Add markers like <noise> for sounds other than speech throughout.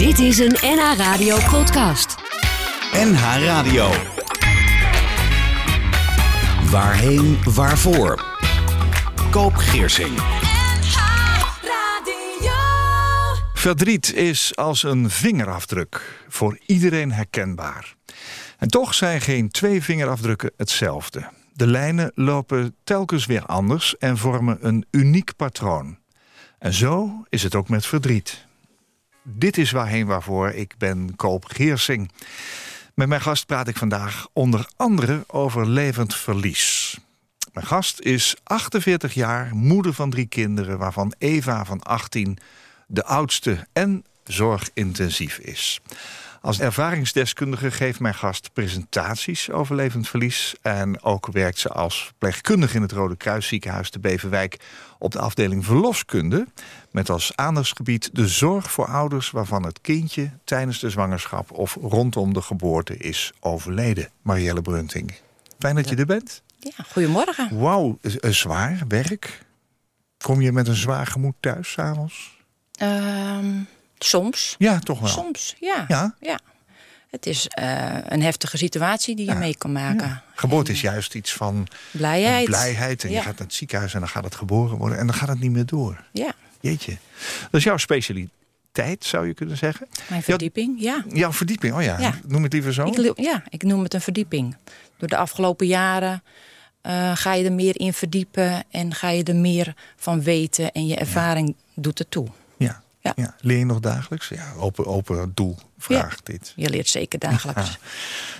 Dit is een NH Radio podcast. NH Radio. Waarheen, waarvoor? Koop Geersing. Verdriet is als een vingerafdruk, voor iedereen herkenbaar. En toch zijn geen twee vingerafdrukken hetzelfde. De lijnen lopen telkens weer anders en vormen een uniek patroon. En zo is het ook met verdriet. Dit is waarheen waarvoor ik ben Koop Geersing. Met mijn gast praat ik vandaag onder andere over levend verlies. Mijn gast is 48 jaar, moeder van drie kinderen, waarvan Eva van 18 de oudste en zorgintensief is. Als ervaringsdeskundige geeft mijn gast presentaties over levend verlies. En ook werkt ze als verpleegkundige in het Rode Kruisziekenhuis te Beverwijk op de afdeling verloskunde. Met als aandachtsgebied de zorg voor ouders waarvan het kindje tijdens de zwangerschap of rondom de geboorte is overleden. Marielle Brunting. Fijn dat je er bent. Ja, goedemorgen. Wauw, zwaar werk. Kom je met een zwaar gemoed thuis s'avonds? Um, soms. Ja, toch wel. Soms, ja. Ja? ja. Het is uh, een heftige situatie die je Ja. mee kan maken. Ja. Geboorte is juist iets van Blijheid. blijheid. En je gaat naar het ziekenhuis en dan gaat het geboren worden. En dan gaat het niet meer door. Ja, Jeetje. Dat is jouw specialiteit, zou je kunnen zeggen. mijn verdieping, ja. Jouw verdieping, oh ja. Ja. Noem het liever zo. Ik, ja, ik noem het een verdieping. Door de afgelopen jaren eh, ga je er meer in verdiepen... en ga je er meer van weten en je ervaring doet het toe. Ja. Ja. Leer je nog dagelijks? Ja, open, open doel vraagt dit. Je leert zeker dagelijks. Ja.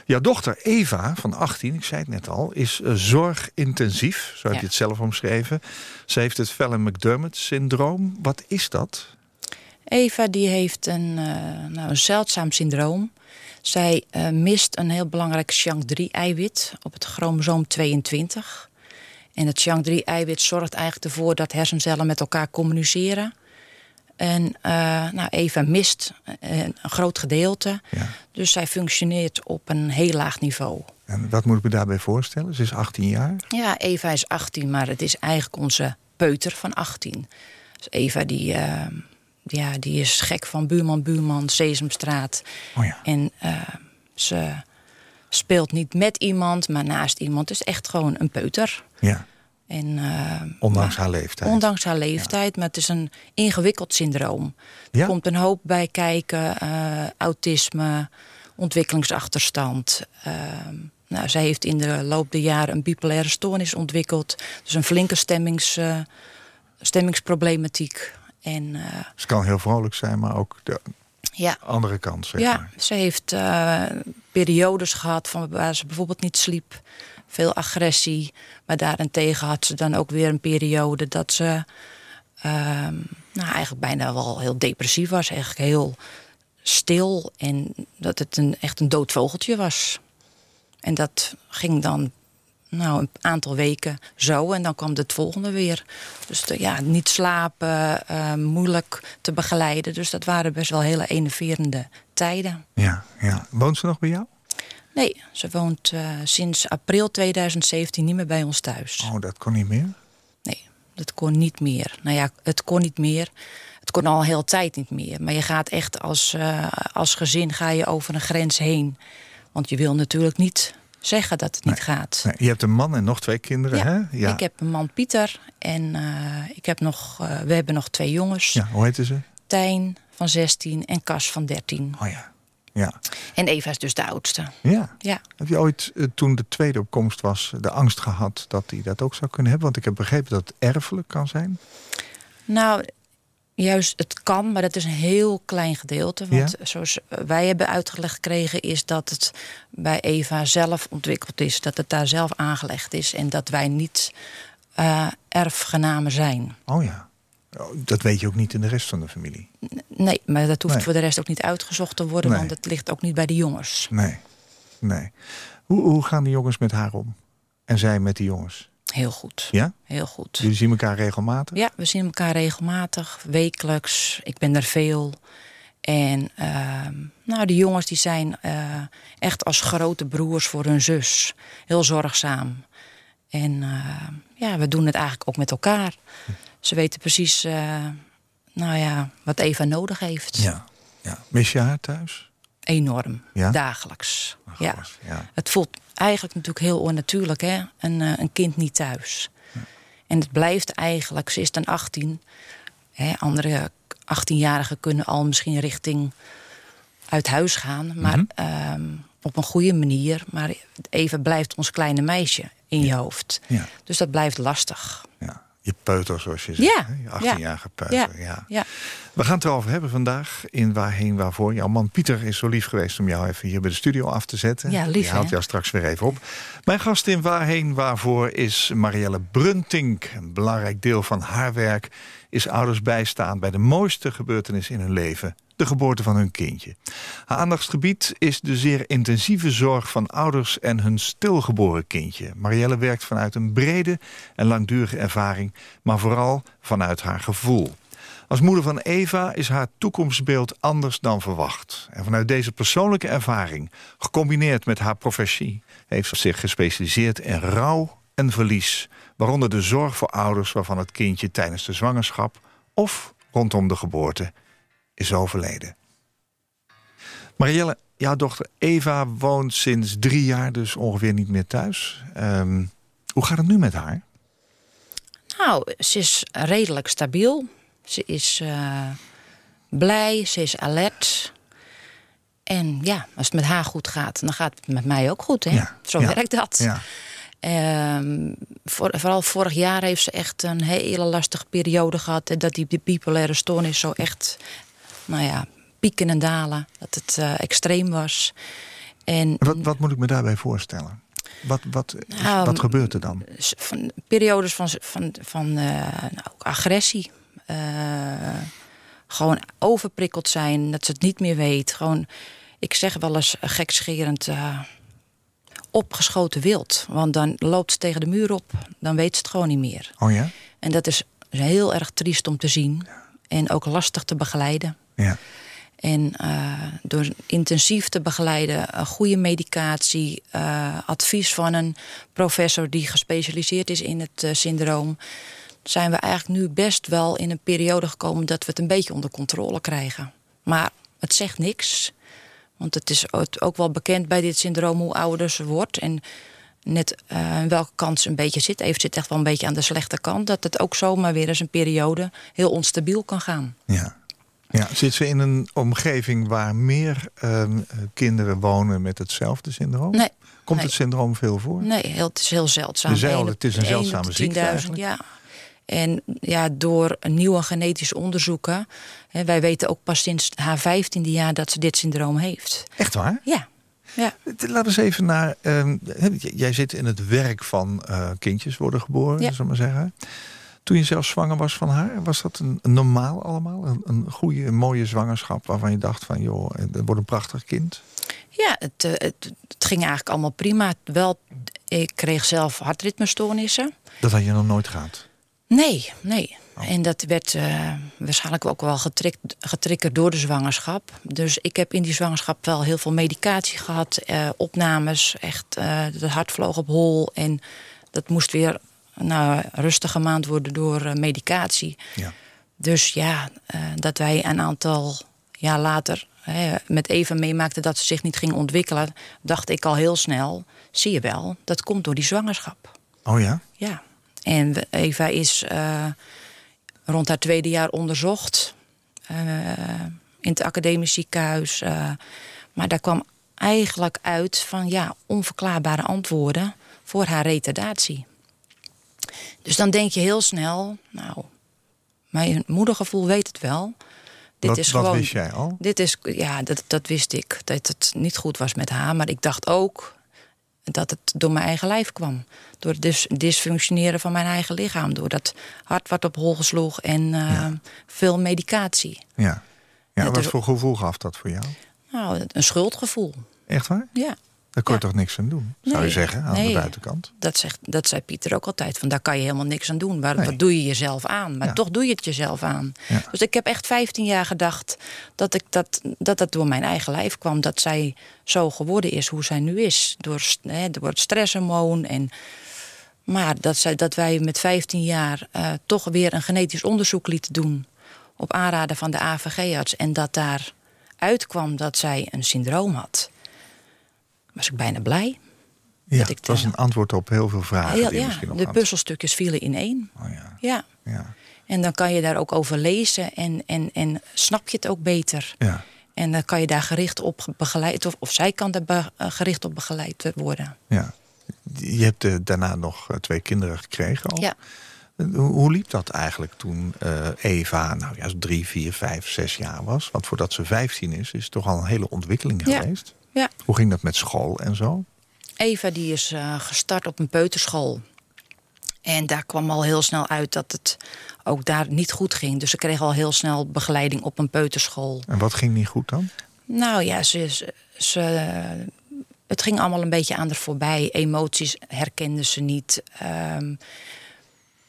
Jouw dochter Eva van 18, ik zei het net al, is eh, zorgintensief. Zo heb je het zelf omschreven. Ze heeft het Fallon-McDermott-syndroom. Wat is dat? Eva die heeft een, eh, nou, een zeldzaam syndroom. Zij eh, mist een heel belangrijk Chiang-3-eiwit op het chromosoom 22. En het Chiang-3-eiwit zorgt eigenlijk ervoor dat hersencellen met elkaar communiceren. En eh, nou, Eva mist eh, een groot gedeelte. Ja. Dus zij functioneert op een heel laag niveau. En wat moet ik me daarbij voorstellen? Ze is 18 jaar. Ja, Eva is 18, maar het is eigenlijk onze peuter van 18. Dus Eva die, eh, ja, die is gek van buurman, buurman, Sesamstraat. Oh ja. En ze speelt niet met iemand, maar naast iemand. Het is echt gewoon een peuter. ja. En, eh, Ondanks maar- haar leeftijd. Ondanks haar leeftijd, maar het is een ingewikkeld syndroom. Ja? Er komt een hoop bij kijken. eh, autisme, ontwikkelingsachterstand. Ehm, nou, zij heeft in de loop der jaren een bipolaire stoornis ontwikkeld. Dus een flinke stemmings, eh, stemmingsproblematiek. En Ze kan heel vrolijk zijn, maar ook de ja, andere kant, zeg ja, maar. ze heeft periodes gehad van waar ze bijvoorbeeld niet sliep. Veel agressie. Maar daarentegen had ze dan ook weer een periode dat ze ehm, nou, eigenlijk bijna wel heel depressief was. Eigenlijk heel stil. En dat het een, echt een dood vogeltje was. En dat ging dan nou, een aantal weken zo. En dan kwam het volgende weer. Dus de- ja, niet slapen, eh, moeilijk te begeleiden. Dus dat waren best wel hele enerverende tijden. Ja, ja. Woont ze nog bij jou? Nee, ze woont eh, sinds april 2017 niet meer bij ons thuis. Oh, dat kon niet meer. Nee, dat kon niet meer. Nou ja, het kon niet meer. Het kon al heel tijd niet meer. Maar je gaat echt als, eh, als gezin ga je over een grens heen. Want je wil natuurlijk niet zeggen dat het niet gaat. Nee, je hebt een man en nog twee kinderen, Ja, hè? Ja. ik heb een man Pieter en eh, ik heb nog, we hebben nog twee jongens. ja, hoe heette ze? Tijn van 16 en Cas van 13. Oh ja. Ja. En Eva is dus de oudste. ja. Ja, Heb je ooit, eh, toen de tweede op komst was, de angst gehad dat hij dat ook zou kunnen hebben? Want ik heb begrepen dat het erfelijk kan zijn. nou, juist het kan, maar dat is een heel klein gedeelte. Want zoals wij hebben uitgelegd gekregen, is dat het bij Eva zelf ontwikkeld is. Dat het daar zelf aangelegd is en dat wij niet eh, erfgenamen zijn. Oh ja. Oh, Dat weet je ook niet in de rest van de familie. Nee, maar dat hoeft Nee. voor de rest ook niet uitgezocht te worden, Nee. want het ligt ook niet bij de jongens. Nee. Nee. Hoe, hoe gaan die jongens met haar om? En zij met die jongens? Heel goed. Ja? Heel goed. Jullie zien elkaar regelmatig? Ja, we zien elkaar regelmatig, wekelijks. Ik ben er veel. En ehm, nou, de jongens die zijn eh, echt als grote broers voor hun zus. Heel zorgzaam. En eh, ja, we doen het eigenlijk ook met elkaar. Ze weten precies eh, nou ja, wat Eva nodig heeft. Ja. Ja. Mis je haar thuis? Enorm. Ja? Dagelijks. Ach, ja. gosh, ja. Het voelt eigenlijk natuurlijk heel onnatuurlijk, hè? Een, eh, een kind niet thuis. En het blijft eigenlijk, ze is dan 18. Hè? Andere 18-jarigen kunnen al misschien richting uit huis gaan, maar Mhm. ehm, op een goede manier. Maar even blijft ons kleine meisje in je hoofd. Ja. Dus dat blijft lastig. ja. Je peuter, zoals je zegt. Ja? Je ja. 18-jarige peuter. Ja. Ja. We gaan het erover hebben vandaag in Waarheen Waarvoor. Jouw man Pieter is zo lief geweest om jou even hier bij de studio af te zetten. Ja, lief, Die haalt hè? jou straks weer even op. Mijn gast in Waarheen Waarvoor is Marielle Bruntink. Een belangrijk deel van haar werk is ouders bijstaan bij de mooiste gebeurtenis in hun leven. De geboorte van hun kindje. Haar aandachtsgebied is de zeer intensieve zorg van ouders en hun stilgeboren kindje. Marielle werkt vanuit een brede en langdurige ervaring, maar vooral vanuit haar gevoel. Als moeder van Eva is haar toekomstbeeld anders dan verwacht. En vanuit deze persoonlijke ervaring, gecombineerd met haar professie, heeft ze zich gespecialiseerd in rouw en verlies. Waaronder de zorg voor ouders waarvan het kindje tijdens de zwangerschap of rondom de geboorte is overleden. Marielle, jouw dochter Eva woont sinds drie jaar dus ongeveer niet meer thuis. Ehm, hoe gaat het nu met haar? Nou, ze is redelijk stabiel. Ze is eh, blij, ze is alert. En ja, als het met haar goed gaat, dan gaat het met mij ook goed. Hè? Ja, Zo ja, werkt dat. Ja, Ehm, voor- vooral vorig jaar heeft ze echt een hele lastige periode gehad. En dat die, die bipolaire stoornis zo echt, nou ja, pieken en dalen. Dat het eh, extreem was. En wat, wat moet ik me daarbij voorstellen? Wat, wat, Nou, wat gebeurt er dan? van, periodes van, van, van eh, nou, agressie. Eh, gewoon overprikkeld zijn, dat ze het niet meer weet. Gewoon, ik zeg wel eens gekscherend, opgeschoten wild. Want dan loopt ze tegen de muur op, dan weet ze het gewoon niet meer. Oh ja? En dat is heel erg triest om te zien. En ook lastig te begeleiden. Ja. En eh, door intensief te begeleiden, goede medicatie, eh, advies van een professor die gespecialiseerd is in het eh, syndroom, zijn we eigenlijk nu best wel in een periode gekomen dat we het een beetje onder controle krijgen. Maar het zegt niks. Want het is ook- wel bekend bij dit syndroom hoe ouder ze wordt. En net aan welke kant ze een beetje zit. Even zit echt wel een beetje aan de slechte kant. Dat het ook zomaar weer eens een periode heel onstabiel kan gaan. Ja. ja. Zit ze in een omgeving waar meer ehm, eh, kinderen wonen met hetzelfde syndroom? Nee, Komt nee. het syndroom veel voor? Nee, heel, het is heel zeldzaam. Dezelfde, het is een zeldzame ziekte 10.000, eigenlijk. Ja. En ja, door nieuwe genetische onderzoeken... Hè, wij weten ook pas sinds haar vijftiende jaar dat ze dit syndroom heeft. Echt waar? Ja, ja. Laten we eens even naar. ehm, jij zit in het werk van eh, kindjes worden geboren, Ja. maar zeggen. Toen je zelf zwanger was van haar, was dat een, een normaal allemaal? Een, een goede, een mooie zwangerschap waarvan je dacht van joh, het wordt een prachtig kind? ja het, eh, het, het ging eigenlijk allemaal prima. Wel, ik kreeg zelf hartritmestoornissen. Dat had je nog nooit gehad. Nee, nee. Oh. En dat werd eh, waarschijnlijk ook wel getrikt, getriggerd door de zwangerschap. Dus ik heb in die zwangerschap wel heel veel medicatie gehad, eh, opnames. Echt, eh het hart vloog op hol. En dat moest weer nou, rustig gemaand worden door medicatie. Ja. Dus ja, dat wij een aantal jaar later hè, met Eva meemaakten dat ze zich niet ging ontwikkelen, dacht ik al heel snel: zie je wel, dat komt door die zwangerschap. Oh ja? Ja, en Eva is eh, rond haar tweede jaar onderzocht eh, in het academisch ziekenhuis. eh, maar daar kwam eigenlijk uit van ja, onverklaarbare antwoorden voor haar retardatie. Dus dan denk je heel snel, nou, mijn moedergevoel weet het wel. Dit wat, is gewoon wist jij al? dit is, ja, dat, dat wist ik. Dat het niet goed was met haar. Maar ik dacht ook dat het door mijn eigen lijf kwam. Door het dis dysfunctioneren van mijn eigen lichaam. Door dat hart wat op hol sloeg en eh, veel medicatie. Ja. ja Ja, wat dus- voor gevoel gaf dat voor jou? Nou, een schuldgevoel. Echt waar? Ja, Daar kon je toch niks aan doen, zou je zeggen, aan de buitenkant? dat, zegt, dat zei Pieter ook altijd. Van daar kan je helemaal niks aan doen. Waar, Nee. Wat doe je jezelf aan? Maar Ja. toch doe je het jezelf aan. Ja. Dus ik heb echt 15 jaar gedacht dat, ik dat, dat dat door mijn eigen lijf kwam. Dat zij zo geworden is hoe zij nu is. Door, hè, door het stresshormoon. En, maar dat, zij, dat wij met 15 jaar eh, toch weer een genetisch onderzoek lieten doen. Op aanraden van de AVG-arts. En dat daar uitkwam dat zij een syndroom had, was ik bijna blij. Ja, dat ik was een antwoord op heel veel vragen Heel- die ja, misschien nog de puzzelstukjes vielen in één. Oh, ja. Ja. Ja. En dan kan je daar ook over lezen en, en, en snap je het ook beter. Ja. En dan kan je daar gericht op begeleid, of, of zij kan daar be- eh, gericht op begeleid worden. ja. Je hebt eh, daarna nog eh, twee kinderen gekregen al. Ja. Hoe, liep dat eigenlijk toen Eva nou ja, drie, vier, vijf, zes jaar was? Want voordat ze vijftien is, is het toch al een hele ontwikkeling Ja. geweest. Ja. Hoe ging dat met school en zo? Eva die is eh, gestart op een peuterschool. En daar kwam al heel snel uit dat het ook daar niet goed ging. Dus ze kreeg al heel snel begeleiding op een peuterschool. En wat ging niet goed dan? Nou ja, ze, ze, ze- het ging allemaal een beetje aan haar voorbij. Emoties herkende ze niet. Ehm,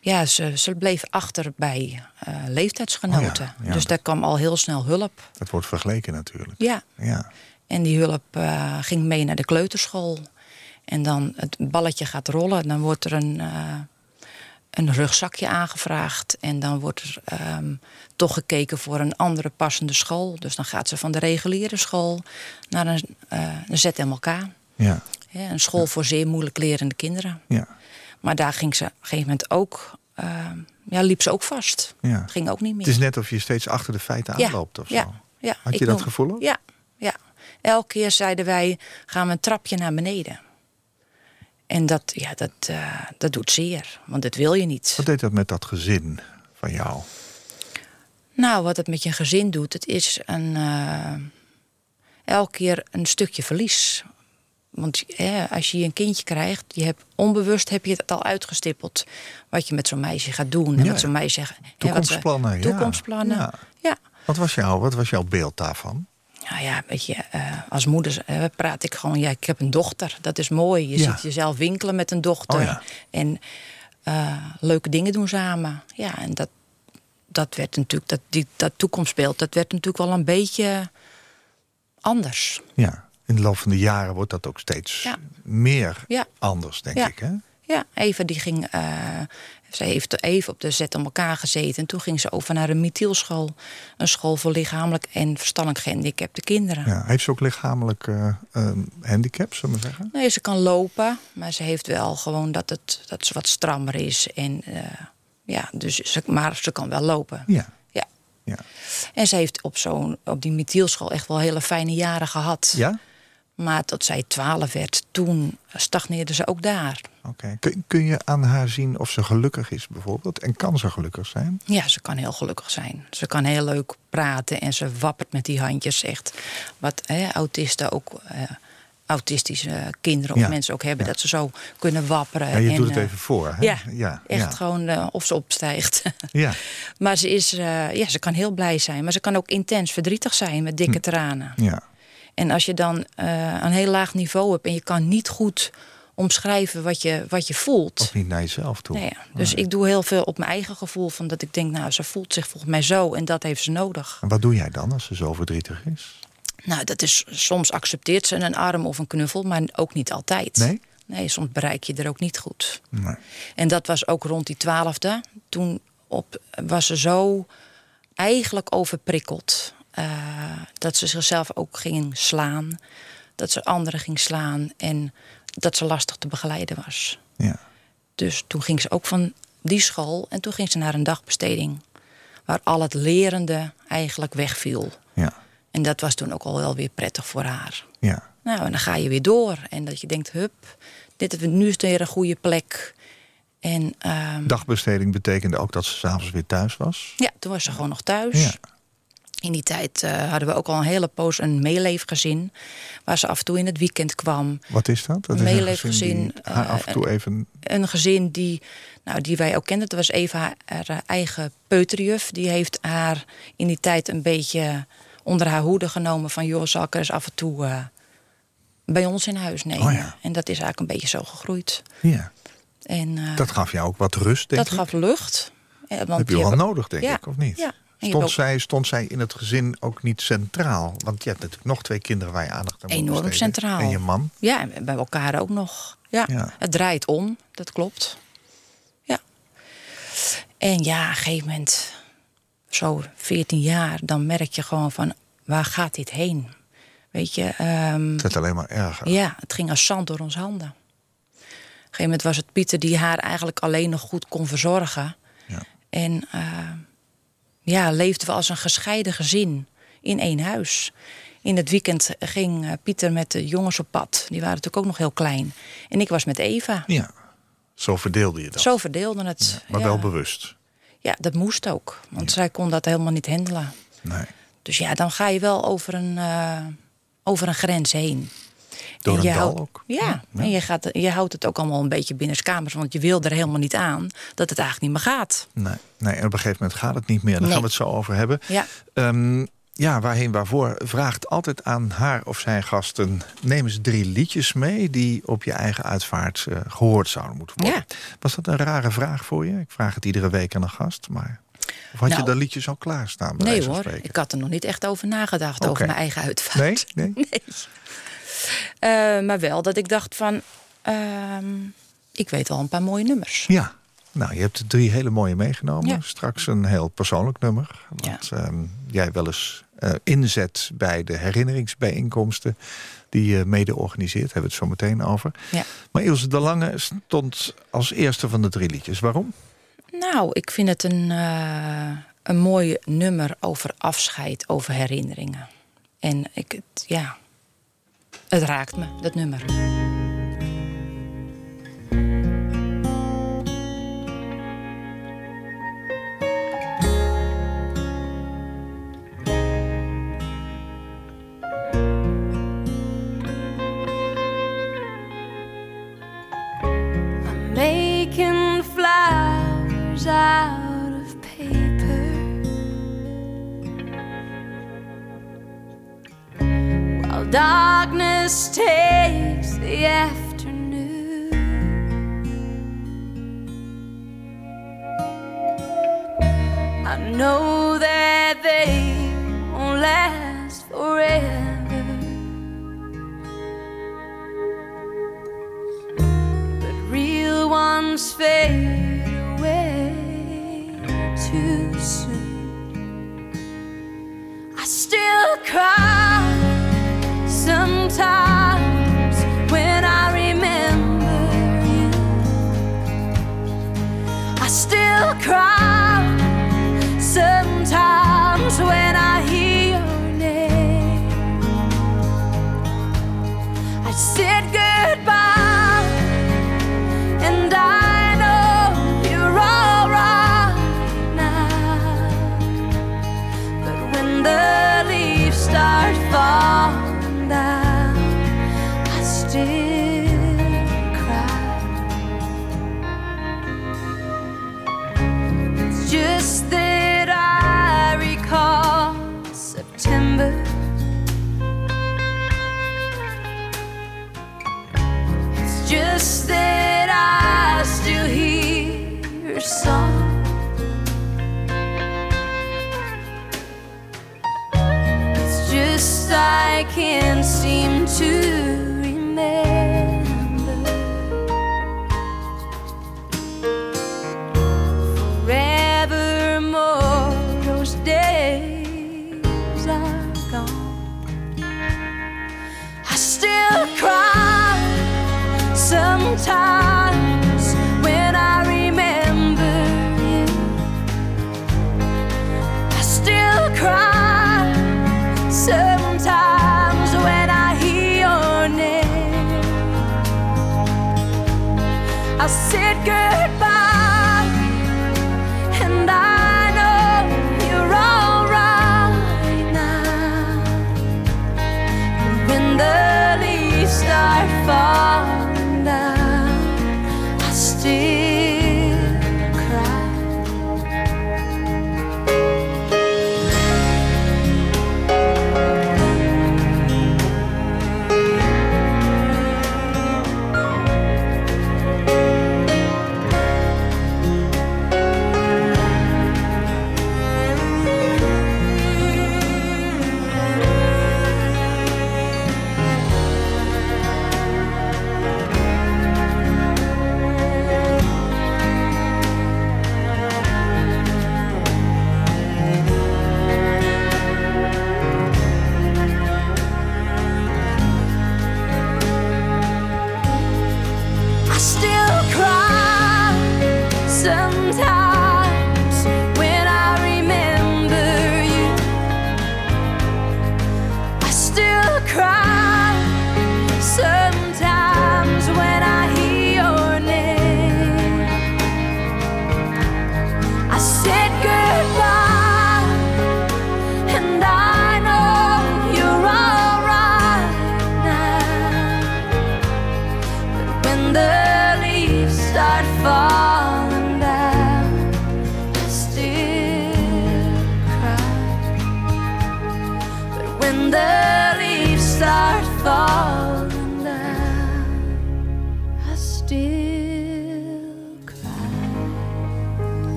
ja, ze, ze bleef achter bij eh, leeftijdsgenoten. Oh ja, ja. Dus daar kwam al heel snel hulp. Dat wordt vergeleken natuurlijk. Ja, Ja. En die hulp eh, ging mee naar de kleuterschool. En dan het balletje gaat rollen. Dan wordt er een, eh, een rugzakje aangevraagd. En dan wordt er ehm, toch gekeken voor een andere passende school. Dus dan gaat ze van de reguliere school naar een, eh een ZMLK. Ja. Een school voor zeer moeilijk lerende kinderen. Ja. Maar daar ging ze op een gegeven moment ook... ja, liep ze ook vast. ja. Ging ook niet meer. Het is net of je steeds achter de feiten Ja, aanloopt of zo. ja, ja. Had Ik je dat noem- gevoel ook? Ja, ja. Elke keer zeiden wij, gaan we een trapje naar beneden. En dat, ja, dat, eh, dat doet zeer, want dat wil je niet. Wat deed dat met dat gezin van jou? Nou, wat het met je gezin doet, het is een, eh, elke keer een stukje verlies. Want als je een kindje krijgt, je hebt, onbewust heb je het al uitgestippeld. Wat je met zo'n meisje gaat doen. En Ja, met zo'n meisje... hè, wat Toekomstplannen, ja. Toekomstplannen, Ja. ja. Wat was, jouw, wat was jouw beeld daarvan? Nou ja, weet je, eh, als moeder eh, praat ik gewoon... Ja, ik heb een dochter, dat is mooi. Je Ja. ziet jezelf winkelen met een dochter. Oh ja. En eh, leuke dingen doen samen. Ja, en dat, dat werd natuurlijk... Dat, die, dat toekomstbeeld, dat werd natuurlijk wel een beetje anders. Ja. In de loop van de jaren wordt dat ook steeds Ja. meer anders, denk ik. Hè? Ja, Eva die ging... eh, ze heeft even op de zet om elkaar gezeten. En toen ging ze over naar een Mithielschool. Een school voor lichamelijk en verstandelijk gehandicapte kinderen. Ja. Heeft ze ook lichamelijk ehm, handicap, zullen we zeggen? Nee, ze kan lopen, maar ze heeft wel gewoon dat, het, dat ze wat strammer is. En, eh, ja, dus ze, maar ze kan wel lopen. Ja. Ja. Ja. En ze heeft op, zo'n, op die Mithielschool echt wel hele fijne jaren gehad. ja? Maar tot zij twaalf werd, toen stagneerde ze ook daar. Oké. Kun, kun je aan haar zien of ze gelukkig is bijvoorbeeld? En kan ze gelukkig zijn? Ja, ze kan heel gelukkig zijn. Ze kan heel leuk praten en ze wappert met die handjes echt. Wat hè, autisten ook, eh, autistische kinderen of Ja. mensen ook hebben. Ja. Dat ze zo kunnen wapperen. Ja, je en, doet het eh, even voor. Hè? Ja, ja. echt gewoon eh, of ze opstijgt. <laughs> Ja. maar ze, is, ja, ze kan heel blij zijn. Maar ze kan ook intens verdrietig zijn met Hm. dikke tranen. ja. En als je dan eh, een heel laag niveau hebt... en je kan niet goed omschrijven wat je, wat je voelt... Of niet naar jezelf toe. Nee. Dus ik doe heel veel op mijn eigen gevoel. Van dat ik denk, nou, ze voelt zich volgens mij zo... en dat heeft ze nodig. En wat doe jij dan als ze zo verdrietig is? Nou, dat is, soms accepteert ze een arm of een knuffel... maar ook niet altijd. Nee? Nee, soms bereik je er ook niet goed. Nee. En dat was ook rond die twaalfde. Toen op, was ze zo eigenlijk overprikkeld. Eh, dat ze zichzelf ook ging slaan. Dat ze anderen ging slaan. En dat ze lastig te begeleiden was. Ja. Dus toen ging ze ook van die school. En toen ging ze naar een dagbesteding. Waar al het lerende eigenlijk wegviel. Ja. En dat was toen ook al wel weer prettig voor haar. Ja. Nou, en dan ga je weer door. En dat je denkt, hup, dit, nu is weer een goede plek. En ehm, Dagbesteding betekende ook dat ze s'avonds weer thuis was. ja, toen was ze gewoon nog thuis. Ja. In die tijd eh, hadden we ook al een hele poos een meeleefgezin. Waar ze af en toe in het weekend kwam. Wat is dat? dat is Meeleefgezin, eh, af en toe even... Een gezin die, nou, die wij ook kenden. Dat was even haar, haar eigen peuterjuf. Die heeft haar in die tijd een beetje onder haar hoede genomen. Van joh, zal ik er eens af en toe eh, bij ons in huis nemen. Oh ja. En dat is eigenlijk een beetje zo gegroeid. Ja. En, Dat gaf jou ook wat rust, denk dat ik. gaf lucht. Want heb je wel nodig, denk Ja, ik, of niet? ja. Stond, zij, stond zij in het gezin ook niet centraal? Want je hebt natuurlijk nog twee kinderen waar je aandacht aan moet Enorm besteden. centraal. En je man. Ja, en bij elkaar ook nog. Ja, Ja. het draait om, dat klopt. Ja. En ja, op een gegeven moment, zo 14 jaar, dan merk je gewoon van... waar gaat dit heen? Weet je, ehm, Het werd alleen maar erger. ja, het ging als zand door onze handen. Op een gegeven moment was het Pieter die haar eigenlijk alleen nog goed kon verzorgen. Ja. En eh, ja, leefden we als een gescheiden gezin in één huis. In het weekend ging eh, Pieter met de jongens op pad. Die waren natuurlijk ook nog heel klein. En ik was met Eva. Ja. Zo verdeelde je dat. Zo verdeelden het. maar ja. wel bewust. Ja, dat moest ook. Want zij kon dat helemaal niet handelen. Nee. Dus ja, dan ga je wel over een, eh, over een grens heen. Door En een je dal houdt- ook. Ja, en je, gaat, je houdt het ook allemaal een beetje binnenskamers. Want je wil er helemaal niet aan dat het eigenlijk niet meer gaat. Nee. nee, en op een gegeven moment gaat het niet meer. Daar Nee. gaan we het zo over hebben. Ja. Ehm, ja, waarheen waarvoor vraagt altijd aan haar of zijn gasten... neem eens drie liedjes mee die op je eigen uitvaart eh, gehoord zouden moeten worden. Was dat een rare vraag voor je? Ik vraag het iedere week aan een gast, maar... Of had je Nou, daar liedjes al klaarstaan? bij Nee hoor, ik had er nog niet echt over nagedacht, over mijn eigen uitvaart. Nee? nee? <laughs> Eh, maar wel dat ik dacht van, ehm, ik weet al een paar mooie nummers. Ja. Nou, je hebt drie hele mooie meegenomen. Ja. Straks een heel persoonlijk nummer. Wat ehm, jij wel eens eh, inzet bij de herinneringsbijeenkomsten... die je mede organiseert. Hebben we het zo meteen over. Ja. Maar Ilse de Lange stond als eerste van de drie liedjes. Waarom? Nou, ik vind het een, eh, een mooi nummer over afscheid, over herinneringen. En ik, het, ja, het raakt me, dat nummer.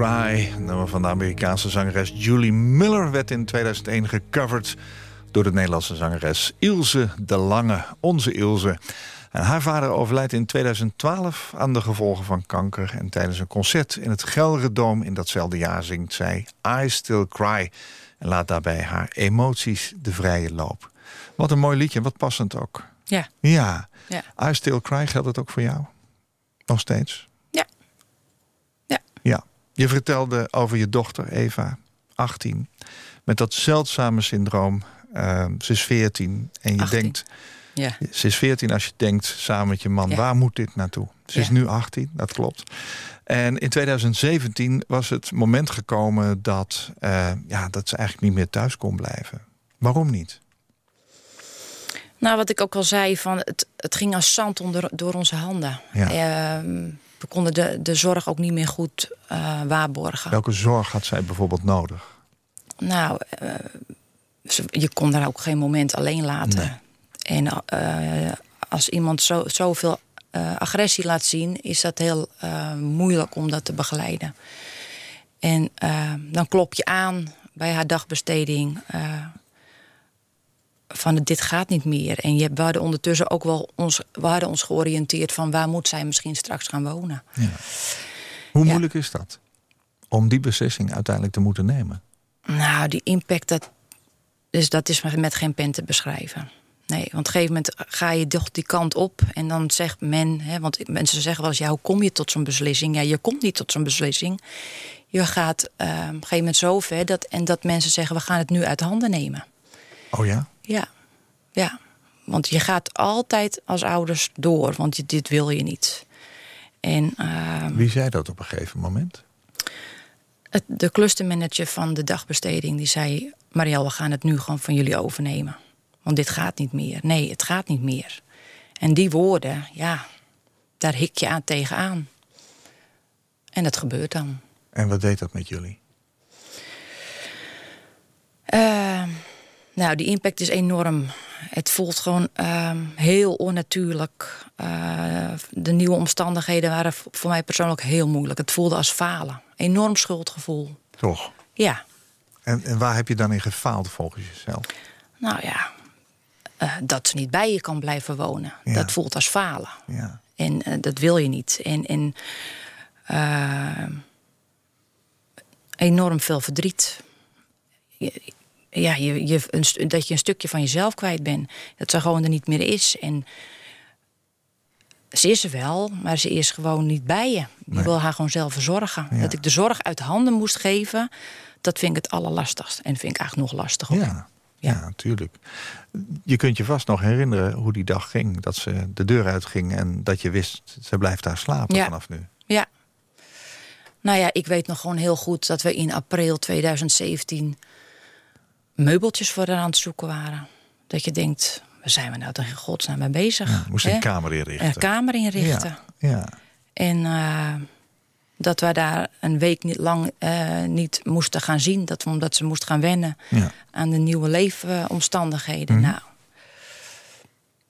Cry, nummer van de Amerikaanse zangeres Julie Miller... werd in 2001 gecoverd door de Nederlandse zangeres Ilse de Lange, onze Ilse. En haar vader overlijdt in 2012 aan de gevolgen van kanker... en tijdens een concert in het Gelredome in datzelfde jaar zingt zij I Still Cry... en laat daarbij haar emoties de vrije loop. Wat een mooi liedje, wat passend ook. Ja. Ja, Ja. I Still Cry, geldt het ook voor jou? Nog steeds? Je vertelde over je dochter Eva, 18, met dat zeldzame syndroom. Uh, ze is 14 en je 18. denkt, Ja. ze is 14 als je denkt samen met je man, Ja. waar moet dit naartoe? Ze is nu 18, dat klopt. En in 2017 was het moment gekomen dat, eh, ja, dat ze eigenlijk niet meer thuis kon blijven. Waarom niet? Nou, wat ik ook al zei, van het, het ging als zand onder, door onze handen. Ja. Ehm, we konden de, de zorg ook niet meer goed eh, waarborgen. Welke zorg had zij bijvoorbeeld nodig? Nou, eh, je kon daar ook geen moment alleen laten. En eh, als iemand zo, zoveel agressie laat zien, is dat heel moeilijk om dat te begeleiden. En dan klop je aan bij haar dagbesteding. Van dit gaat niet meer. En je, we hadden ondertussen ook wel ons, we hadden ons georiënteerd van waar moet zij misschien straks gaan wonen. Hoe Ja. moeilijk is dat? Om die beslissing uiteindelijk te moeten nemen? Nou, die impact, dat, dus dat is met geen pen te beschrijven. Nee, want op een gegeven moment ga je toch die kant op. En dan zegt men, hè, want mensen zeggen wel eens... ja, hoe kom je tot zo'n beslissing? Ja, je komt niet tot zo'n beslissing. Je gaat eh, op een gegeven moment zo ver... Dat, en dat mensen zeggen, we gaan het nu uit handen nemen. Oh ja? Ja, ja. Want je gaat altijd als ouders door, want je, dit wil je niet. En eh, Wie zei dat op een gegeven moment? het, de clustermanager van de dagbesteding die zei... Marielle, we gaan het nu gewoon van jullie overnemen. Want dit gaat niet meer. Nee, het gaat niet meer. En die woorden, ja, daar hik je aan tegenaan. En dat gebeurt dan. En wat deed dat met jullie? Eh, nou, die impact is enorm. Het voelt gewoon eh, heel onnatuurlijk. Eh, de nieuwe omstandigheden waren voor mij persoonlijk heel moeilijk. Het voelde als falen. Enorm schuldgevoel. Toch? Ja, En, en waar heb je dan in gefaald volgens jezelf? nou ja. eh, dat ze niet bij je kan blijven wonen. Ja. Dat voelt als falen. Ja. En eh, dat wil je niet. En, en enorm veel verdriet. Je- Ja, je, je, een, dat je een stukje van jezelf kwijt bent. Dat ze gewoon er niet meer is. En ze is er wel, maar ze is gewoon niet bij je. Je Nee. wil haar gewoon zelf verzorgen. Ja. Dat ik de zorg uit handen moest geven, dat vind ik het allerlastigst. En vind ik eigenlijk nog lastiger. Ja. Ja, natuurlijk. Je kunt je vast nog herinneren hoe die dag ging. Dat ze de deur uitging en dat je wist... ze blijft daar slapen Ja. vanaf nu. Ja. Nou ja, ik weet nog gewoon heel goed dat we in april 2017 meubeltjes voor haar aan het zoeken waren. Dat je denkt, waar zijn we nou toch in godsnaam mee bezig? Ja, moest een kamer inrichten. Een kamer inrichten. Ja, ja. En eh, dat we daar een week niet lang eh, niet moesten gaan zien. Dat we, omdat ze moest gaan wennen ja. aan de nieuwe leefomstandigheden. Mhm. Nou,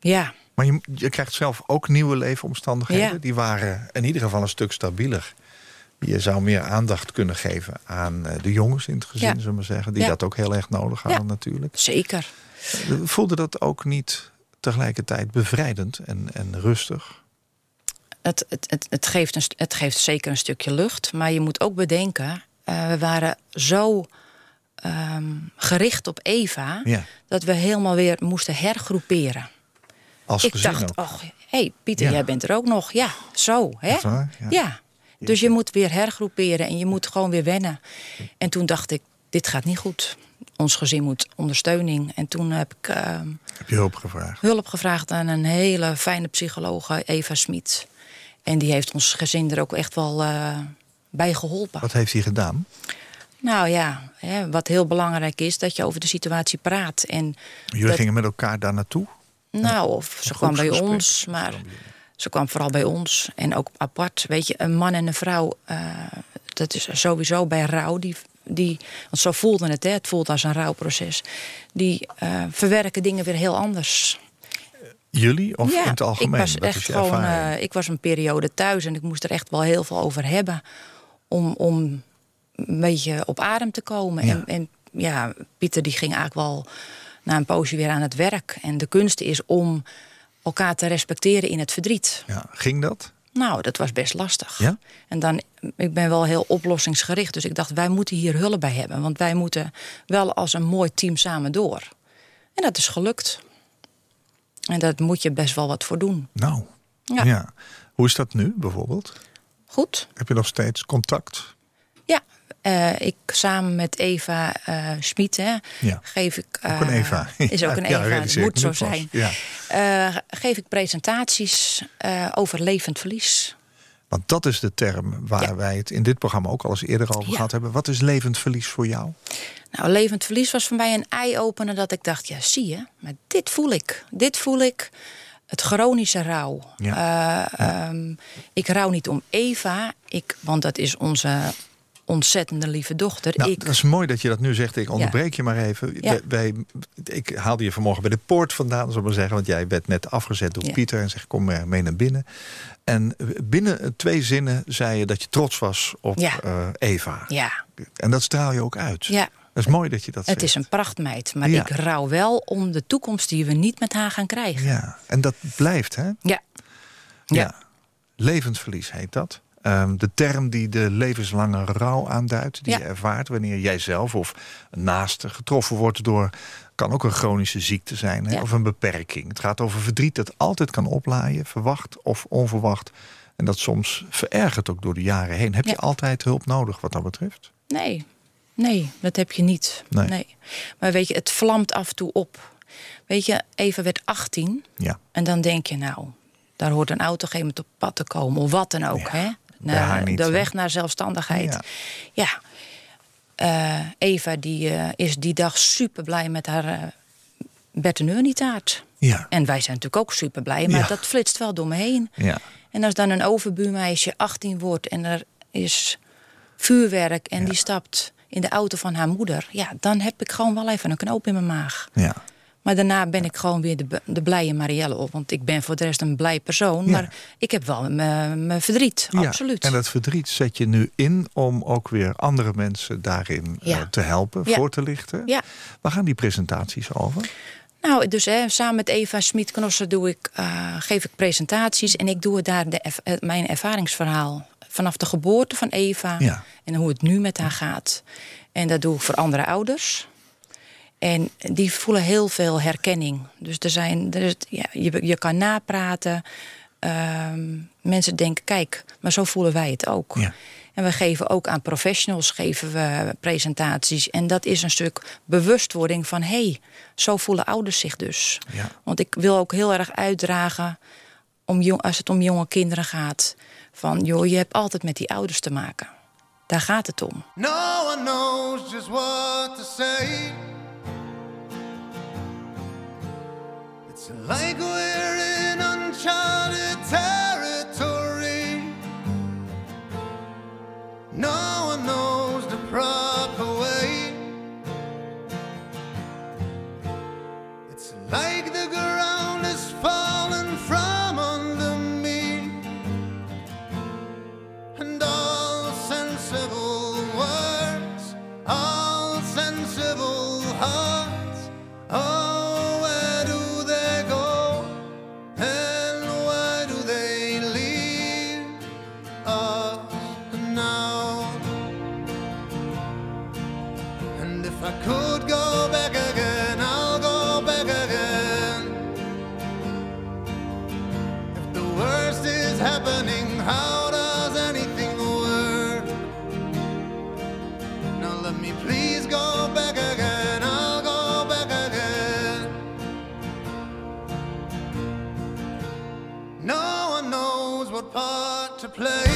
ja. Maar je, je krijgt zelf ook nieuwe leefomstandigheden. Die waren in ieder geval een stuk stabieler. Je zou meer aandacht kunnen geven aan eh, de jongens in het gezin, Ja. zullen we maar zeggen. Die Ja. dat ook heel erg nodig hadden Ja. natuurlijk. Zeker. Voelde dat ook niet tegelijkertijd bevrijdend en, en rustig? het, het, het, het, geeft een, het geeft zeker een stukje lucht. Maar je moet ook bedenken, eh, we waren zo ehm, gericht op Eva... Ja. dat we helemaal weer moesten hergroeperen. Als Ik dacht, oh, hé hey, Pieter, jij bent er ook nog. Ja, zo, hè? Waar? Ja. Dus je moet weer hergroeperen en je moet gewoon weer wennen. En toen dacht ik, dit gaat niet goed. Ons gezin moet ondersteuning. En toen heb ik ehm, Heb je hulp gevraagd? hulp gevraagd aan een hele fijne psychologe, Eva Smit. En die heeft ons gezin er ook echt wel eh, bij geholpen. Wat heeft hij gedaan? Nou ja, hè, wat heel belangrijk is, dat je over de situatie praat. En Jullie dat- gingen met elkaar daar naartoe? nou, of ze kwam bij ons, maar ze kwam vooral bij ons. En ook apart, weet je, een man en een vrouw, eh, dat is sowieso bij rouw. Die, die, want zo voelde het, hè, het voelt als een rouwproces. Die eh, verwerken dingen weer heel anders. Jullie of ja, in het algemeen? Ik was echt gewoon, eh, ik was een periode thuis en ik moest er echt wel heel veel over hebben. om, om een beetje op adem te komen. Ja. En, en ja, Pieter die ging eigenlijk wel na een poosje weer aan het werk. En de kunst is om elkaar te respecteren in het verdriet. Ja, ging dat? Nou, dat was best lastig. Ja? En dan, ik ben wel heel oplossingsgericht. Dus ik dacht, wij moeten hier hulp bij hebben. Want wij moeten wel als een mooi team samen door. En dat is gelukt. En daar moet je best wel wat voor doen. Nou, Ja, ja. Hoe is dat nu bijvoorbeeld? goed. Heb je nog steeds contact? Ja, eh, ik samen met Eva Schmid hè, Ja. geef ik. Ook een eh, Eva. <laughs> Is ook een Ja, Eva, het moet zo zijn. Ja. Geef ik presentaties over levend verlies. Want dat is de term waar wij het in dit programma ook al eens eerder over gehad hebben. Wat is levend verlies voor jou? Nou, levend verlies was voor mij een eye-opener dat ik dacht, ja, zie je, maar dit voel ik. Dit voel ik. Het chronische rouw. Ja. Eh, ehm, ik rouw niet om Eva, ik, want dat is onze ontzettende lieve dochter. Nou, ik, dat is mooi dat je dat nu zegt. Ik onderbreek je maar even. Ja. Wij, ik haalde je vanmorgen bij de poort vandaan, we maar zeggen. Want jij werd net afgezet door Ja. Pieter en zegt kom mee naar binnen. En binnen twee zinnen zei je dat je trots was op eh, Eva. ja, En dat straal je ook uit. ja, Dat is mooi dat je dat het zegt. is een prachtmeid. Maar ik rouw wel om de toekomst die we niet met haar gaan krijgen. Ja, en dat blijft, hè? Ja. Ja. Levensverlies heet dat. Ehm, de term die de levenslange rouw aanduidt, die Ja. je ervaart wanneer jij zelf of een naaste getroffen wordt door, kan ook een chronische ziekte zijn hè, Ja. of een beperking. Het gaat over verdriet dat altijd kan oplaaien, verwacht of onverwacht. En dat soms verergert ook door de jaren heen. Heb je altijd hulp nodig wat dat betreft? Nee, nee, dat heb je niet. Nee. Maar weet je, het vlamt af en toe op. Weet je, Eva werd 18 Ja. en dan denk je, nou, daar hoort een auto op pad te komen, of wat dan ook. Ja, hè? Niet, de hè? weg naar zelfstandigheid. Ja. Ja. Eh, Eva die, eh, is die dag super blij met haar uh, Berteneur-taart. Ja. En wij zijn natuurlijk ook super blij, maar Ja. dat flitst wel door me heen. Ja. En als dan een overbuurmeisje 18 wordt en er is vuurwerk en Ja. die stapt in de auto van haar moeder, ja, dan heb ik gewoon wel even een knoop in mijn maag. Ja. Maar daarna ben ik gewoon weer de, de blije Marielle op. Want ik ben voor de rest een blij persoon. Ja. Maar ik heb wel mijn verdriet, Ja, absoluut. En dat verdriet zet je nu in om ook weer andere mensen daarin Ja. eh, te helpen, voor te lichten. Ja. Waar gaan die presentaties over? Nou, dus hè, samen met Eva Smit-Knossen doe ik, eh, geef ik presentaties. En ik doe daar de, eh, mijn ervaringsverhaal. Vanaf de geboorte van Eva. En hoe het nu met haar gaat. En dat doe ik voor andere ouders. En die voelen heel veel herkenning. Dus er zijn, er is, ja, je, je kan napraten. Ehm, mensen denken, kijk, maar zo voelen wij het ook. Ja. En we geven ook aan professionals geven we presentaties. En dat is een stuk bewustwording van... hé, hey, zo voelen ouders zich dus. Ja. Want ik wil ook heel erg uitdragen... Om jong, als het om jonge kinderen gaat... van joh, je hebt altijd met die ouders te maken. Daar gaat het om. No one knows just what to say. It's like we're in uncharted territory. No one knows the proper way. It's like the ground if I could go back again, I'll go back again. If the worst is happening, how does anything work? Now let me please go back again, I'll go back again. No one knows what part to play.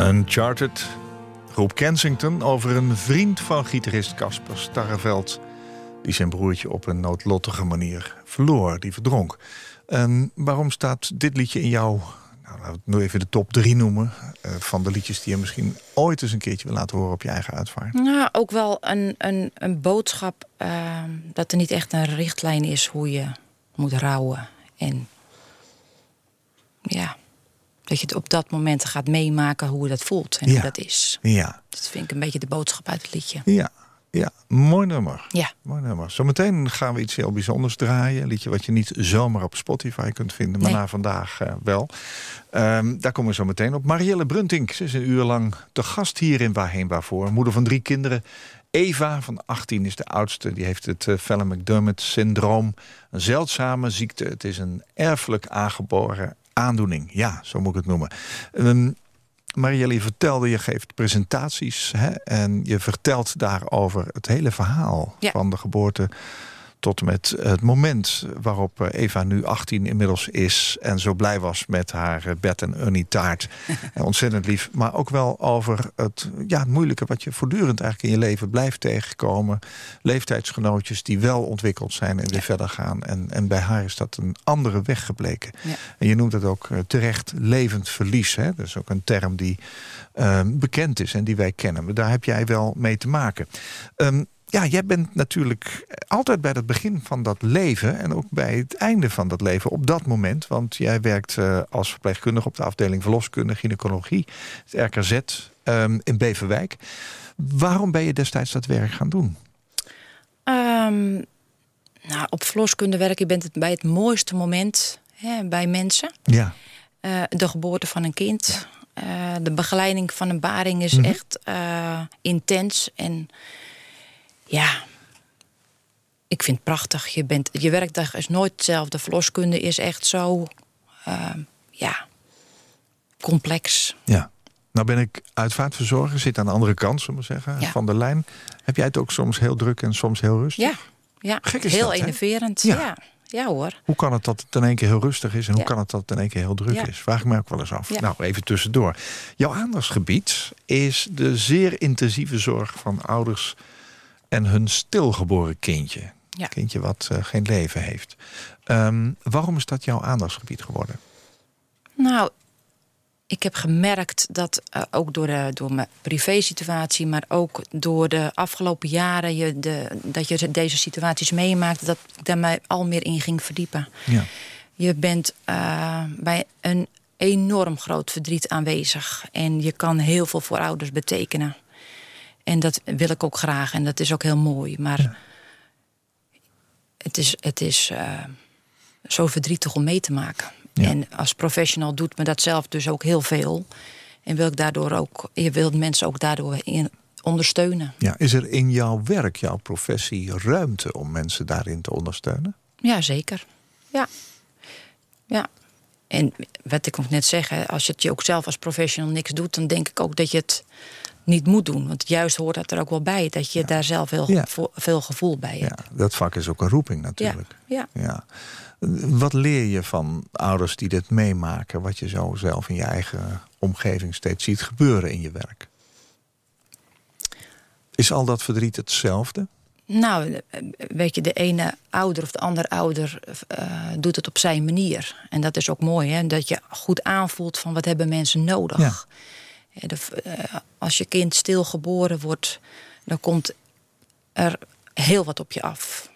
Uncharted. Groep Kensington over een vriend van gitarist Casper Starreveld... die zijn broertje op een noodlottige manier verloor, die verdronk. En waarom staat dit liedje in jouw... Nou, laten we het nu even de top drie noemen... eh, van de liedjes die je misschien ooit eens een keertje wil laten horen op je eigen uitvaart? Nou, ook wel een, een, een boodschap ehm, dat er niet echt een richtlijn is hoe je moet rouwen. En ja, dat je het op dat moment gaat meemaken hoe dat voelt en Ja. hoe dat is. Ja, Dat vind ik een beetje de boodschap uit het liedje. ja, ja. Mooi nummer. Ja. Mooi nummer. Zometeen gaan we iets heel bijzonders draaien. Een liedje wat je niet zomaar op Spotify kunt vinden, maar Nee. na vandaag eh, wel. Ehm, daar komen we zo meteen op. Marielle Bruntink, ze is een uur lang te gast hier in Waarheen Waarvoor. Moeder van drie kinderen. Eva van 18 is de oudste. Die heeft het uh, Fallon-McDermott-syndroom. Een zeldzame ziekte. Het is een erfelijk aangeboren aandoening. Ja, zo moet ik het noemen. Um, Marielle, je vertelde, je geeft presentaties hè, en je vertelt daarover het hele verhaal Ja. van de geboorte tot met het moment waarop eh, Eva nu 18 inmiddels is en zo blij was met haar eh, Bert en Ernie taart. <laughs> En ontzettend lief. Maar ook wel over het, ja, het moeilijke wat je voortdurend eigenlijk in je leven blijft tegenkomen. Leeftijdsgenootjes die wel ontwikkeld zijn en weer verder gaan. En, en bij haar is dat een andere weg gebleken. Ja. En je noemt het ook eh, terecht levend verlies. Hè? Dat is ook een term die eh, bekend is en die wij kennen. Maar daar heb jij wel mee te maken. Ehm, ja, jij bent natuurlijk altijd bij het begin van dat leven... en ook bij het einde van dat leven op dat moment. Want jij werkt eh, als verpleegkundige op de afdeling verloskunde gynaecologie... het RKZ ehm, in Beverwijk. Waarom ben je destijds dat werk gaan doen? Ehm, nou, op verloskunde werken, je bent het bij het mooiste moment hè, bij mensen. Ja, Eh, de geboorte van een kind. Eh, de begeleiding van een baring is Mhm. echt intens. En ja, ik vind het prachtig. Je, bent, je werkdag is nooit hetzelfde. Verloskunde is echt zo, eh, ja, complex. ja. Nou ben ik uitvaartverzorger, zit aan de andere kant, zullen we zeggen, Ja. van de lijn. Heb jij het ook soms heel druk en soms heel rustig? Ja, ja. Gek is heel dat, enerverend. Ja. Ja. Ja. hoor. Hoe kan het dat het in één keer heel rustig is en hoe kan het dat het in één keer heel druk is? Vraag ik me ook wel eens af. Nou, even tussendoor. Jouw aandachtsgebied is de zeer intensieve zorg van ouders en hun stilgeboren kindje. Ja. Kindje wat eh, geen leven heeft. Ehm, waarom is dat jouw aandachtsgebied geworden? Nou, ik heb gemerkt dat eh, ook door, de, door mijn privésituatie, maar ook door de afgelopen jaren, je de, dat je deze situaties meemaakt, dat ik daar mij al meer in ging verdiepen. Ja. Je bent eh, bij een enorm groot verdriet aanwezig en je kan heel veel voor ouders betekenen. En dat wil ik ook graag en dat is ook heel mooi. Maar het is, het is eh, zo verdrietig om mee te maken. Ja. En als professional doet me dat zelf dus ook heel veel. En wil ik daardoor ook, je wilt mensen ook daardoor in, ondersteunen. Ja, is er in jouw werk, jouw professie, ruimte om mensen daarin te ondersteunen? Ja, zeker. Ja. Ja. En wat ik ook net zeg, als je het je ook zelf als professional niks doet, dan denk ik ook dat je het niet moet doen. Want juist hoort dat er ook wel bij, dat je daar zelf heel Ja. veel gevoel bij Ja, hebt. dat vak is ook een roeping natuurlijk. Ja. Ja. Wat leer je van ouders die dit meemaken, wat je zo zelf in je eigen omgeving steeds ziet gebeuren in je werk? Is al dat verdriet hetzelfde? Nou, weet je, de ene ouder of de andere ouder eh, doet het op zijn manier. En dat is ook mooi, hè? dat je goed aanvoelt van wat hebben mensen nodig. Ja. De- eh, als je kind stilgeboren wordt, dan komt er heel wat op je af.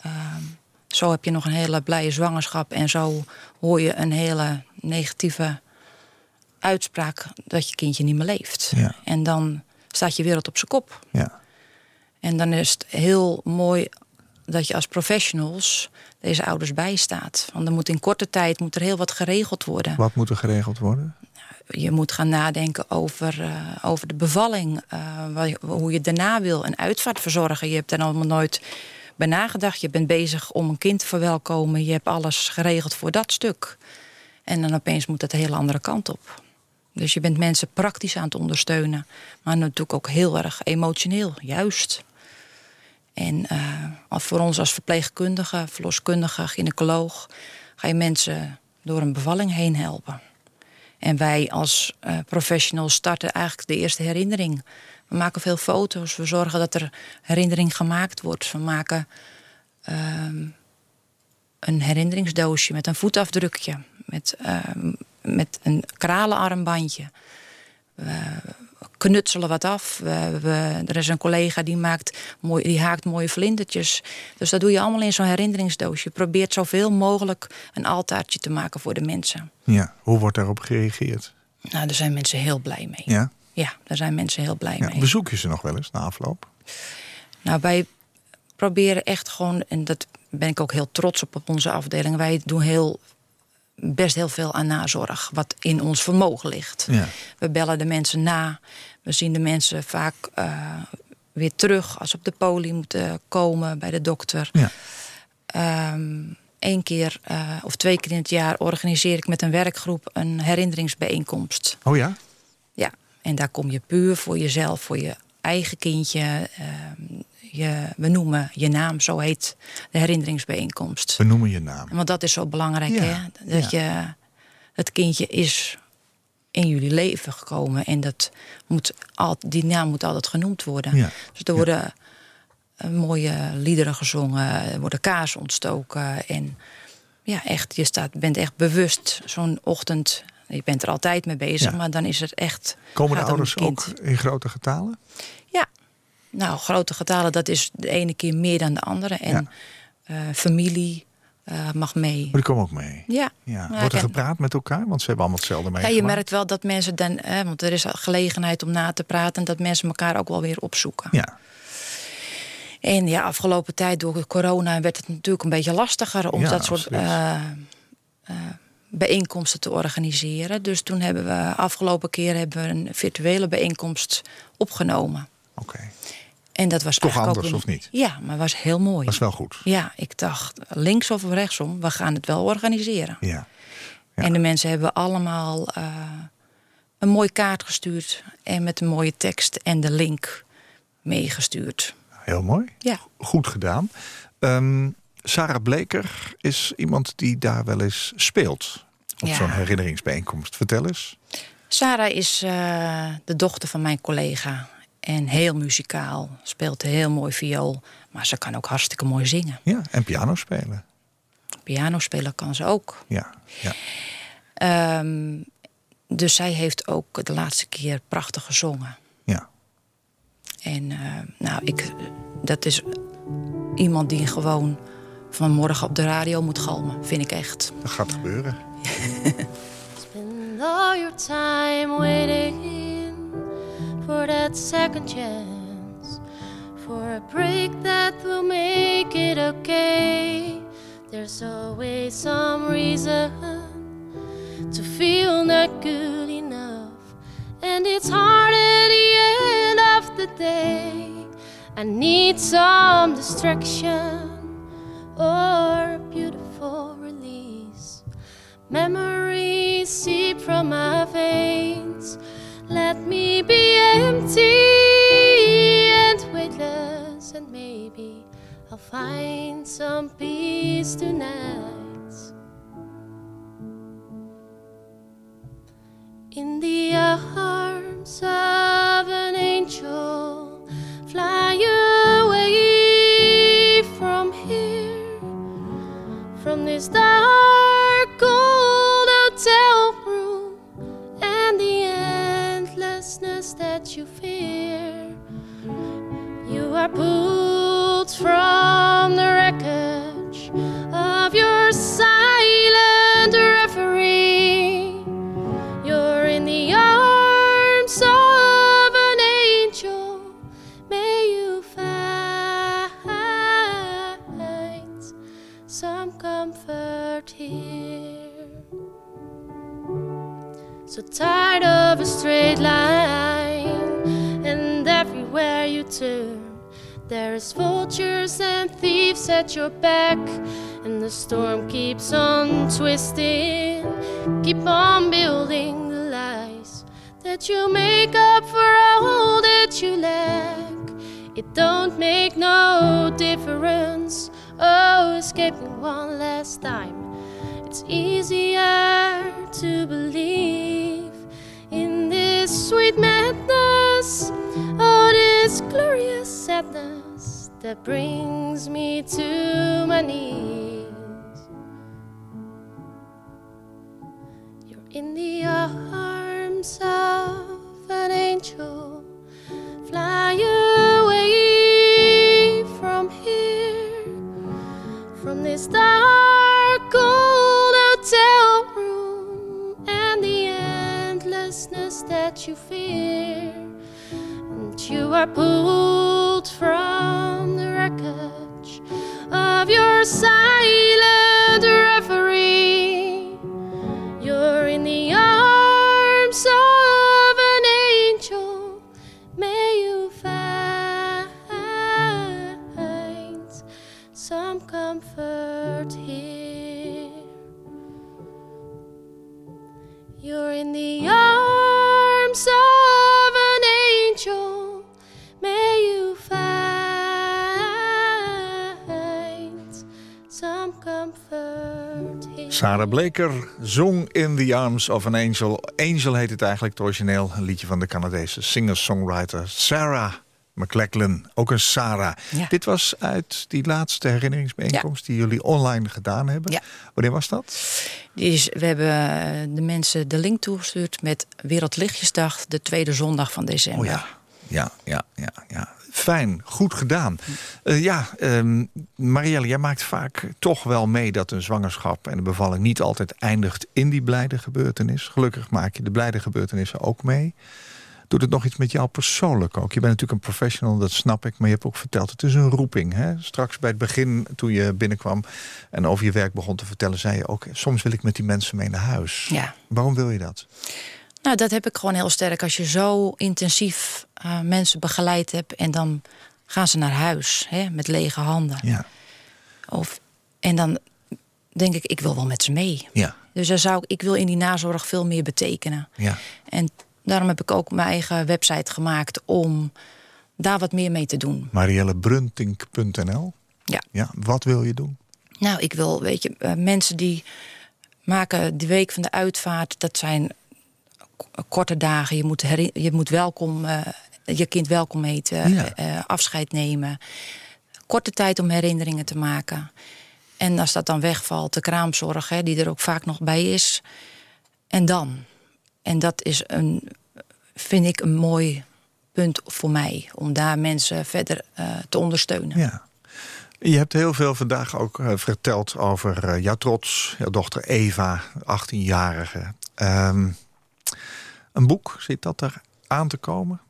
Ehm, zo heb je nog een hele blije zwangerschap en zo hoor je een hele negatieve uitspraak dat je kindje niet meer leeft. Ja. En dan staat je wereld op zijn kop. Ja. En dan is het heel mooi dat je als professionals deze ouders bijstaat. Want er moet in korte tijd moet er heel wat geregeld worden. Wat moet er geregeld worden? Je moet gaan nadenken over, eh, over de bevalling. eh, hoe je daarna wil. Een uitvaart verzorgen. Je hebt daar allemaal nooit bij nagedacht. Je bent bezig om een kind te verwelkomen. Je hebt alles geregeld voor dat stuk. En dan opeens moet het een hele andere kant op. Dus je bent mensen praktisch aan het ondersteunen. Maar natuurlijk ook heel erg emotioneel, juist. En eh, voor ons als verpleegkundige, verloskundige, gynaecoloog... ga je mensen door een bevalling heen helpen. En wij als eh, professionals starten eigenlijk de eerste herinnering. We maken veel foto's, we zorgen dat er herinnering gemaakt wordt. We maken ehm, een herinneringsdoosje met een voetafdrukje, met, ehm, met een kralenarmbandje. Knutselen wat af. We, we- er is een collega die, maakt mooi, die haakt mooie vlindertjes. Dus dat doe je allemaal in zo'n herinneringsdoosje. Je probeert zoveel mogelijk een altaartje te maken voor de mensen. Ja. Hoe wordt daarop gereageerd? Nou, daar zijn mensen heel blij mee. Ja? Ja, daar zijn mensen heel blij ja. mee. Bezoek je ze nog wel eens na afloop? Nou, wij proberen echt gewoon, en dat ben ik ook heel trots op op onze afdeling. Wij doen heel, best heel veel aan nazorg, wat in ons vermogen ligt. Ja. We bellen de mensen na. We zien de mensen vaak eh, weer terug als ze op de poli moeten komen bij de dokter. Ja. Eén keer eh, of twee keer in het jaar organiseer ik met een werkgroep een herinneringsbijeenkomst. Oh ja? Ja, en daar kom je puur voor jezelf, voor je eigen kindje. ehm, je, we noemen je naam, zo heet de herinneringsbijeenkomst. We noemen je naam. Want dat is zo belangrijk, Ja, hè? Dat je, het kindje is in jullie leven gekomen. En dat moet al, die naam moet altijd genoemd worden. Ja, Dus er worden eh, mooie liederen gezongen, er worden kaarsen ontstoken. En ja, echt, je staat, bent echt bewust zo'n ochtend. Je bent er altijd mee bezig, Ja. maar dan is het echt. Komen de ouders ook in grote getalen? Ja, nou, grote getalen, dat is de ene keer meer dan de andere. En eh, familie eh, mag mee. Maar die komen ook mee. Ja. Ja. Ja, Wordt er gepraat met elkaar? Want ze hebben allemaal hetzelfde Ja, meegemaakt. je merkt wel dat mensen dan, hè, want er is gelegenheid om na te praten, en dat mensen elkaar ook wel weer opzoeken. Ja. En ja, afgelopen tijd door corona werd het natuurlijk een beetje lastiger om Ja, dat soort eh, eh, bijeenkomsten te organiseren. Dus toen hebben we afgelopen keer hebben we een virtuele bijeenkomst opgenomen. Oké. En dat was Toch anders, of niet? Ja, maar was heel mooi. Is wel goed. Ja, ik dacht links of rechtsom, we gaan het wel organiseren. Ja. Ja. En de mensen hebben allemaal eh, een mooie kaart gestuurd en met een mooie tekst en de link meegestuurd. Heel mooi. Ja. Goed gedaan. Ehm, Sarah Bleker is iemand die daar wel eens speelt. Op Ja. zo'n herinneringsbijeenkomst. Vertel eens. Sarah is eh, de dochter van mijn collega en heel muzikaal, speelt heel mooi viool, maar ze kan ook hartstikke mooi zingen. Ja, en piano spelen. Piano spelen kan ze ook. Ja. ja. Ehm, dus zij heeft ook de laatste keer prachtig gezongen. ja. En eh, nou, ik, dat is iemand die gewoon vanmorgen op de radio moet galmen, vind ik echt. Dat gaat gebeuren. Spend all your time waiting for that second chance, for a break that will make it okay. There's always some reason to feel not good enough, and it's hard at the end of the day I need some distraction or a beautiful release. Memories seep from my veins. Let me be empty and weightless, and maybe I'll find some peace tonight. In the arms of an angel, fly away from here, from this dark cold that you fear. You are pulled from the wreckage at your back, and the storm keeps on twisting. Keep on building the lies that you make up for all that you lack. It don't make no difference. Oh, escaping one last time. It's easier to believe in this sweet madness. Oh, this glorious sadness that brings me to my knees. You're in the arms of an angel. Fly away from here, from this dark cold hotel room and the endlessness that you fear. And you are pulled from the wreckage of your silent Sarah Bleker zong In the Arms of an Angel. Angel heet het eigenlijk, het origineel. Een liedje van de Canadese singer-songwriter Sarah McLachlan. Ook een Sarah. Ja. Dit was uit die laatste herinneringsbijeenkomst... die jullie online gedaan hebben. Ja. Wanneer was dat? Dus we hebben eh, de mensen de link toegestuurd met Wereldlichtjesdag, de tweede zondag van december. Oh ja, ja, ja, ja. ja. Fijn, goed gedaan. Eh, ja, ehm, Marielle, jij maakt vaak toch wel mee dat een zwangerschap en een bevalling niet altijd eindigt in die blijde gebeurtenis. Gelukkig maak je de blijde gebeurtenissen ook mee. Doet het nog iets met jou persoonlijk ook? Je bent natuurlijk een professional, dat snap ik. Maar je hebt ook verteld, het is een roeping. Hè? Straks bij het begin, toen je binnenkwam en over je werk begon te vertellen... zei je ook, soms wil ik met die mensen mee naar huis. Ja. Waarom wil je dat? Nou, dat heb ik gewoon heel sterk. Als je zo intensief eh, mensen begeleid hebt en dan gaan ze naar huis hè, met lege handen. Ja, Of, en dan denk ik, ik wil wel met ze mee. ja, Dus daar zou ik, ik wil in die nazorg veel meer betekenen. ja. En daarom heb ik ook mijn eigen website gemaakt om daar wat meer mee te doen. mariellebrunting.nl Ja. Ja, wat wil je doen? Nou, ik wil, weet je, eh, mensen die maken de week van de uitvaart, dat zijn korte dagen. Je moet, je moet welkom, eh, je kind welkom heten, Ja. eh, afscheid nemen. Korte tijd om herinneringen te maken. En als dat dan wegvalt, de kraamzorg, hè, die er ook vaak nog bij is. En dan. En dat is een, vind ik een mooi punt voor mij. Om daar mensen verder eh, te ondersteunen. Ja. Je hebt heel veel vandaag ook verteld over jouw trots, jouw dochter Eva, 18-jarige. Ehm, een boek, zit dat er aan te komen?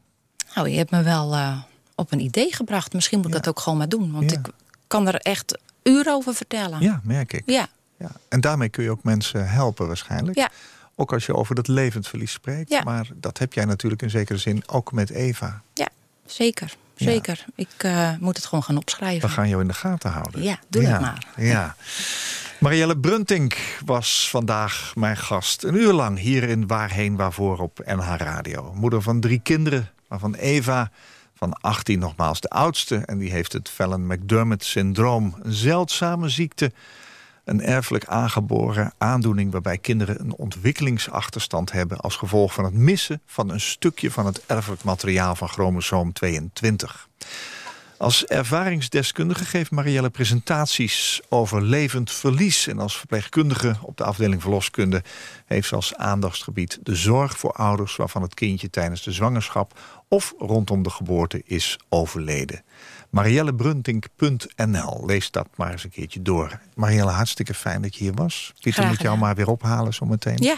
Nou, je hebt me wel eh, op een idee gebracht. Misschien moet ik Ja. dat ook gewoon maar doen. Want Ja. ik kan er echt uren over vertellen. Ja, merk ik. Ja, Ja. En daarmee kun je ook mensen helpen waarschijnlijk. Ja. Ook als je over dat levensverlies spreekt. Ja. Maar dat heb jij natuurlijk in zekere zin ook met Eva. ja zeker. zeker. Ik eh, moet het gewoon gaan opschrijven. We gaan jou in de gaten houden. Ja, doe dat maar. Ja. <laughs> Marielle Bruntink was vandaag mijn gast. Een uur lang hier in Waarheen Waarvoor op NH Radio. Moeder van drie kinderen, waarvan Eva van 18 nogmaals de oudste. En die heeft het Fallon-McDermott-syndroom. Een zeldzame ziekte. Een erfelijk aangeboren aandoening waarbij kinderen een ontwikkelingsachterstand hebben... als gevolg van het missen van een stukje van het erfelijk materiaal van chromosoom 22. Als ervaringsdeskundige geeft Marielle presentaties over levend verlies. En als verpleegkundige op de afdeling verloskunde heeft ze als aandachtsgebied de zorg voor ouders waarvan het kindje tijdens de zwangerschap of rondom de geboorte is overleden. Mariellebrunting.nl. Lees dat maar eens een keertje door. Marielle, hartstikke fijn dat je hier was. Pieter moet jou maar weer ophalen zometeen. Ja,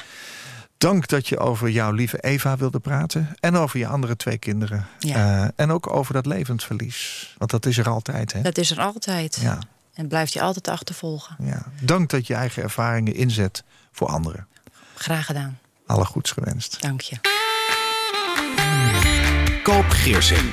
Dank dat je over jouw lieve Eva wilde praten. En over je andere twee kinderen. Ja. Eh, en ook over dat levensverlies. Want dat is er altijd, hè? dat is er altijd. Ja, En blijft je altijd achtervolgen. ja. Dank dat je eigen ervaringen inzet voor anderen. Graag gedaan. Alle goeds gewenst. Dank je. Koop Geersing.